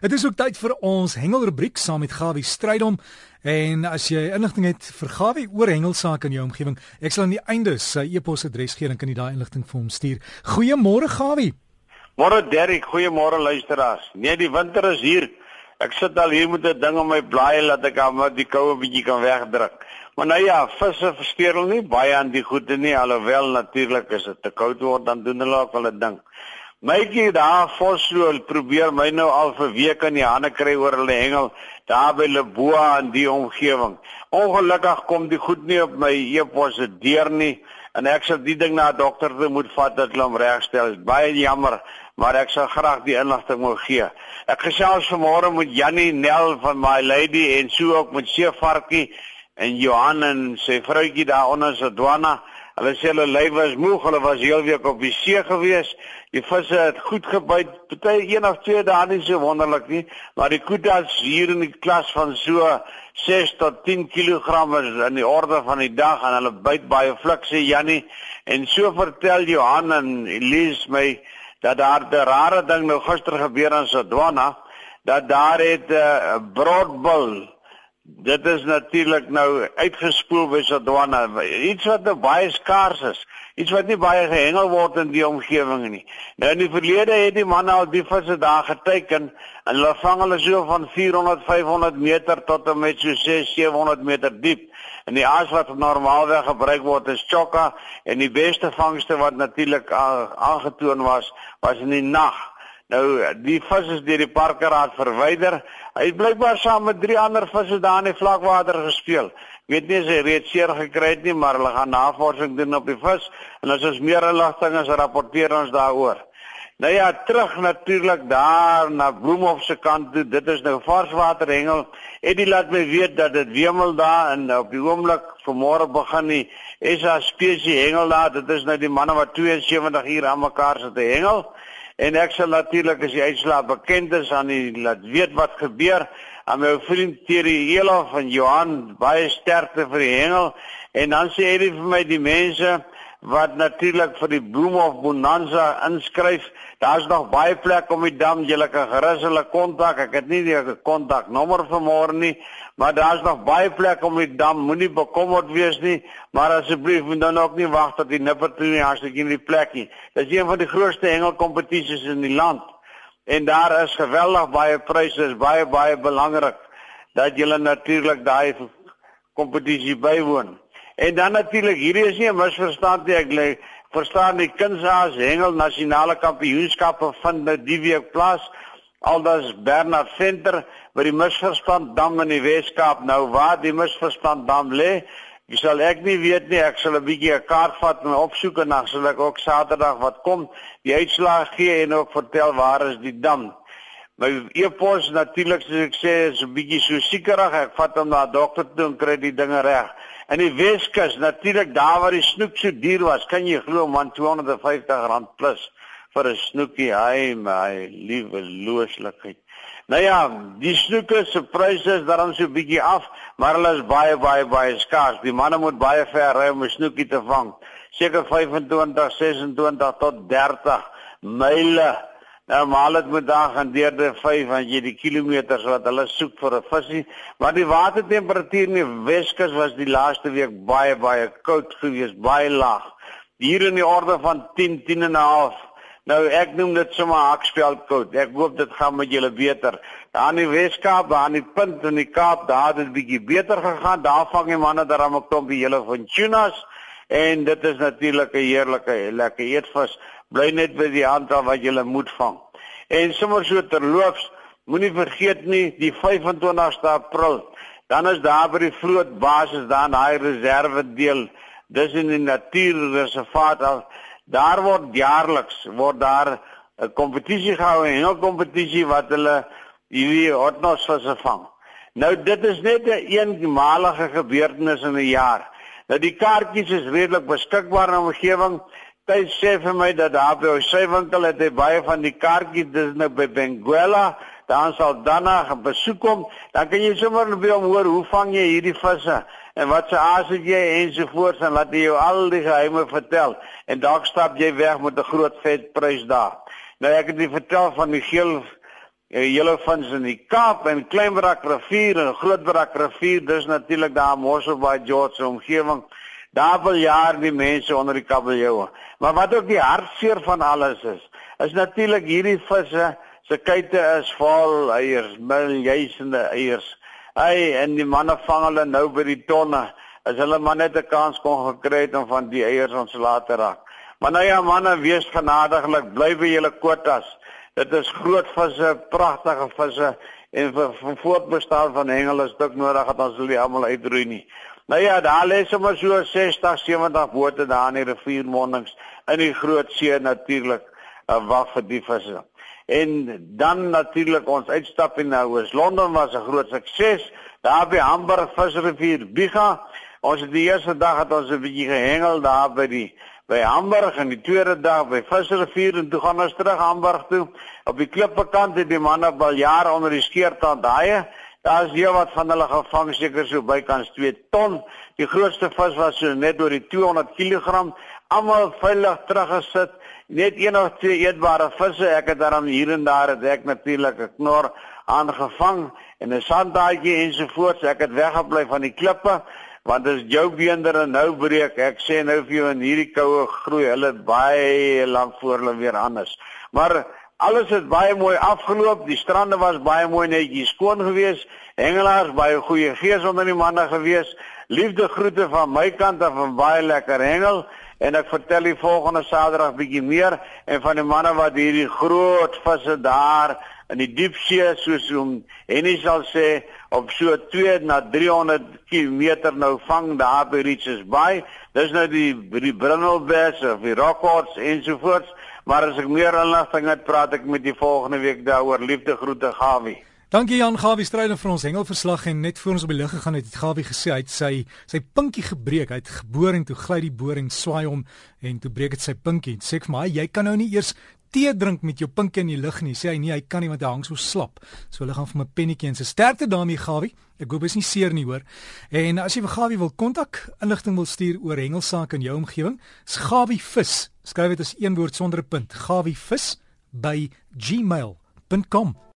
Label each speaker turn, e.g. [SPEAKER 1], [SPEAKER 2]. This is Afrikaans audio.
[SPEAKER 1] Dit is ook tyd vir ons hengelrubriek saam met Gawie Strydom. En as jy inligting het vir Gawie oor hengelsake in jou omgewing, ek sal aan die einde sy e-posadres gee en kan jy daai inligting vir hom stuur. Goeiemôre Gawie.
[SPEAKER 2] Môre Derrick, goeiemôre luisteraars. Nee, die winter is hier. Ek sit al hier met 'n ding op my blaai laat ek aan die koue bietjie kan wegdruk. Maar nou ja, visse versteur hulle nie baie aan die goede nie, alhoewel natuurlik as dit te koud word dan doen hulle ook wel 'n ding. Mykie daar Voslool probeer my nou al vir weke in die hande kry oor hulle hengel daar by Leboa in die omgewing. Ongelukkig kom die goed nie op my e-pos se deur nie en ek sal die ding na 'n dokter toe moet vat dat hulle hom regstel. Baie jammer, maar ek sal graag die inligting wil gee. Ek gesels vanmôre met Jannie Nel van My Lady en so ook met Seevarkie en Johan en sy vroutjie daar onder se dwana. Hulle sê hulle lyf was moeg, hulle was heel week op die see gewees. Die visse het goed gebyt. Party een of twee dae nie so wonderlik nie, maar die kudas hier in die klas van so 6 tot 10 kg is in die orde van die dag en hulle byt baie fluk sê Jannie. En so vertel Johan en Elise my dat daar 'n rare ding nou gister gebeur in Sodwana dat daar het 'n uh, broodbul Dit is natuurlik nou uitgespoel by Sodwana. Iets wat nou baie skaars is. Iets wat nie baie gehengel word in die omgewing nie. Nou in die verlede het die manne al die visse daar geteken en hulle vang hulle so van 400, 500 meter tot en met so 6, 700 meter diep. En die aas wat normaalweg gebruik word is chokka en die beste vangste wat natuurlik aangetoon was was in die nag. Nou die vis is deur die parkeraad verwyder. Hy het blykbaar saam met drie ander visse daar in die vlakwater gespeel. Ek weet nie as hy reeds seer gekry het nie, maar hulle gaan navorsing doen op die vis en as ons meer inligting as rapporteer ons daaroor. Nou ja, terug natuurlik daar na Bloemhof se kant toe. Dit is nou varswaterhengel. Eddie laat my weet dat dit wemel daar en op die oomblik vanmôre begin die SA spesie hengel daar. Dit is nou die manne wat 72 uur aan mekaar sit te hengel. En ek sal natuurlik as die uitslae bekend is aan die laat weet wat gebeur aan my vriend Thierry Elof en Johan baie sterkte vir die hengel. En dan sê hy vir my die mense wat natuurlik vir die Bloemhof Bonanza inskryf. Daar's nog baie plek om die dam, jy kan gerus hulle kontak. Ek het nie die kontaknommer vir môre nie, maar daar's nog baie plek om die dam. Moenie bekommerd wees nie, maar asseblief moet dan ook nie wag tot die nipper toe nie as ek in die plek nie. Dis een van die grootste hengelkompetisies in die land. En daar is geweldig baie pryse, is baie baie belangrik dat jy natuurlik daai kompetisie bywoon. En dan natuurlik, hierdie is nie 'n misverstand nie. Ek lê verstaan die Kinsaas Hengel Nasionale Kampioenskappe vind nou die week plaas. Aldas Bernard Venter by die misverstand dam in die Weskaap. Nou waar die misverstand dam lê, jy sal ek nie weet nie. Ek sal 'n bietjie 'n kaart vat en opsoek en dan sal ek ook Saterdag wat kom die uitslae gee en ook vertel waar is die dam. My e-pos natuurlik soos ek sê is 'n bietjie so sekerig. Ek vat hom na dokter toe en kry die dinge reg. In die Weskus natuurlik daar waar die snoek so duur was, kan jy glo man R250 plus vir 'n snoekie. Hy my liewe looslikheid. Nou ja, die snoeke se pryse is daarom so bietjie af, maar hulle is baie baie baie skaars. Die manne moet baie ver ry om 'n snoekie te vang. Seker 25, 26 tot 30 myle Nou maar dit moet daar gaan deur die 5 want jy die kilometers wat hulle soek vir 'n visie, maar die watertemperatuur in die Weskus was die laaste week baie baie koud geweest, baie laag. Hier in die orde van 10, 10 en 'n half. Nou ek noem dit sommer hakspeld koud. Ek hoop dit gaan met julle beter. Daar in die Weskaap, daar in die punt in die Kaap, daar het dit bietjie beter gegaan. Daar vang die manne daarom 'n klompie hele van tunas en dit is natuurlik 'n heerlike lekker eetvis bly net by die aantal wat jy moet vang. En sommer so terloops, moenie vergeet nie die 25ste April, dan is daar by die vloot basis daar 'n daai reserve deel. Dis in die natuurreservaat af. Daar word jaarliks word daar 'n kompetisie gehou, 'n hengelkompetisie wat hulle hierdie hotnos visse vang. Nou dit is net 'n een eenmalige gebeurtenis in 'n jaar. Nou die kaartjies is redelik beskikbaar in die omgewing. Hy sê vir my dat daar by sy winkel het hy baie van die kaartjies dis nou by Benguela, dan sal Danna gaan besoek kom, dan kan jy sommer by hom hoor hoe vang jy hierdie visse? En wat se aas het jy? ensovoorts. En laat hy jou al die geheime vertel. En dalk stap jy weg met 'n groot vet prys daar. Nou ek het dit vertel van die geel hele vins in die Kaap en Kleinbrak rivier en Grootbrak rivier, dis natuurlik daar Mosselbaai George se omgewing. Daar wil jaar die mense onder die kabeljoue. Maar wat ook die hartseer van alles is, is natuurlik hierdie visse se kuite is vol eiers, miljoene eiers. Hy en die manne vang hulle nou by die tonne. As hulle maar net 'n kans kon gekry het om van die eiers ons later raak. Maar nou ja manne, wees genadiglik, bly by julle kwotas. Dit is groot visse, pragtige visse en vir, vir voortbestaan van hengel is dit nodig dat ons hulle almal uitroei nie. Nou ja, daar lê sommer so 60, 70 bote daar in die riviermondings in die Groot See natuurlik uh, wag vir die visse. En dan natuurlik ons uitstap in nou is Londen was 'n groot sukses. Daar by Hamburg visrivier Biga. Ons het die eerste dag het ons 'n bietjie gehengel daar by die by Hamburg en die tweede dag by Visrivier en toe gaan ons terug Hamburg toe. Op die klippekant het die manne al jare onder die skeertand daai. Daar is hier wat van hulle gevang seker so bykans 2 ton. Die grootste vis was so net oor die 200 kg. Almal veilig teruggesit. Net een of twee eetbare visse. Ek het daarom hier en daar het ek natuurlik 'n knor aangevang en 'n sanddaadjie ensovoorts. Ek het weggebly van die klippe want as jou beender nou breek, ek sê nou vir jou in hierdie koue groei hulle baie lank voor hulle weer anders. Maar alles het baie mooi afgeloop. Die strande was baie mooi netjies skoon geweest. Hengelaars baie goeie gees onder die manne geweest. Liefde groete van my kant af van baie lekker hengel en ek vertel die volgende Saterdag bietjie meer en van die manne wat hierdie groot visse daar in die diepsee soos hom Henny sal sê op so 2 na 300 km nou vang daar by Richards Bay. Dis nou die die Brindlebass of die Rockhorns ensovoorts. Maar as ek meer inligting het, praat ek met die volgende week daaroor. Liefde groete Gawie.
[SPEAKER 1] Dankie Jan Gawie stryder vir ons hengelverslag en net voor ons op die lug gegaan het, het Gawie gesê hy het sy sy pinkie gebreek. Hy het geboor en toe gly die boring swaai hom en toe breek dit sy pinkie. Sê vir my, jy kan nou nie eers tee drink met jou pinkie in die lug nie. Sê hy nee, hy kan nie want hy hang so slap. So hulle gaan vir my pennetjie en sy sterkte daarmee Gawie. Ek hoop is nie seer nie hoor. En as jy vir Gawie wil kontak, inligting wil stuur oor hengelsake in jou omgewing, is Gawie vis. Skryf dit as een woord sonder 'n punt. Gawie vis by gmail.com